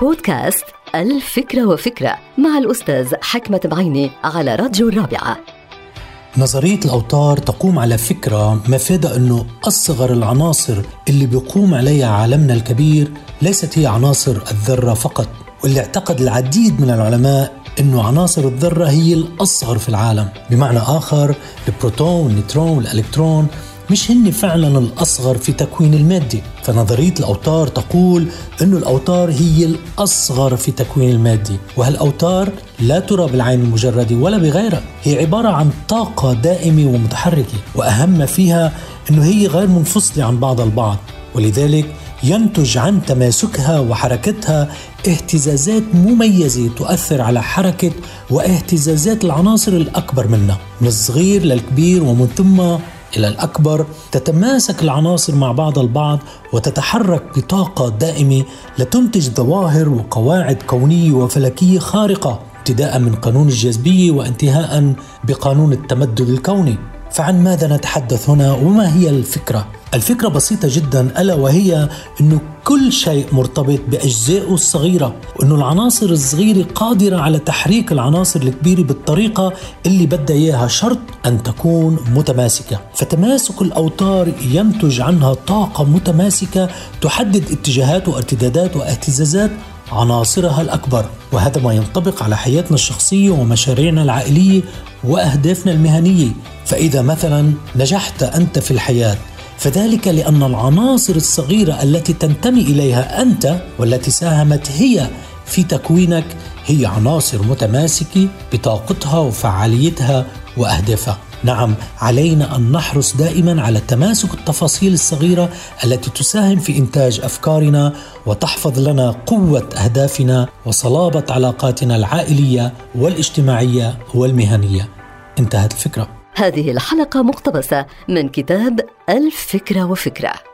بودكاست ألف فكرة وفكرة مع الأستاذ حكمت بعيني على راديو الرابعة. نظرية الأوتار تقوم على فكرة مفادها أنه أصغر العناصر اللي بيقوم عليها عالمنا الكبير ليست هي عناصر الذرة فقط واللي اعتقد العديد من العلماء إنه عناصر الذرة هي الأصغر في العالم بمعنى آخر البروتون والنيوترون والالكترون مش هن فعلا الأصغر في تكوين المادة. فنظرية الأوتار تقول أن الأوتار هي الأصغر في تكوين المادة. وهالأوتار لا ترى بالعين المجردة ولا بغيرها. هي عبارة عن طاقة دائمة ومتحركة. وأهم ما فيها أنه هي غير منفصلة عن بعض البعض. ولذلك ينتج عن تماسكها وحركتها اهتزازات مميزة تؤثر على حركة واهتزازات العناصر الأكبر منها. من الصغير للكبير ومن ثم إلى الأكبر تتماسك العناصر مع بعض البعض وتتحرك بطاقة دائمة لتنتج ظواهر وقواعد كونية وفلكية خارقة ابتداء من قانون الجاذبية وانتهاء بقانون التمدد الكوني. فعن ماذا نتحدث هنا وما هي الفكرة؟ الفكرة بسيطة جدا ألا وهي انه كل شيء مرتبط بأجزائه الصغيرة وانه العناصر الصغيرة قادرة على تحريك العناصر الكبيرة بالطريقة اللي بدها إياها شرط أن تكون متماسكة. فتماسك الأوتار ينتج عنها طاقة متماسكة تحدد اتجاهات وارتدادات واهتزازات عناصرها الأكبر. وهذا ما ينطبق على حياتنا الشخصية ومشاريعنا العائلية وأهدافنا المهنية. فإذا مثلا نجحت أنت في الحياة فذلك لأن العناصر الصغيرة التي تنتمي إليها أنت والتي ساهمت هي في تكوينك هي عناصر متماسكة بطاقتها وفعاليتها وأهدافها. نعم علينا أن نحرص دائما على تماسك التفاصيل الصغيرة التي تساهم في إنتاج أفكارنا وتحفظ لنا قوة أهدافنا وصلابة علاقاتنا العائلية والاجتماعية والمهنية. انتهت الفكرة. هذه الحلقة مقتبسة من كتاب الفكرة وفكرة.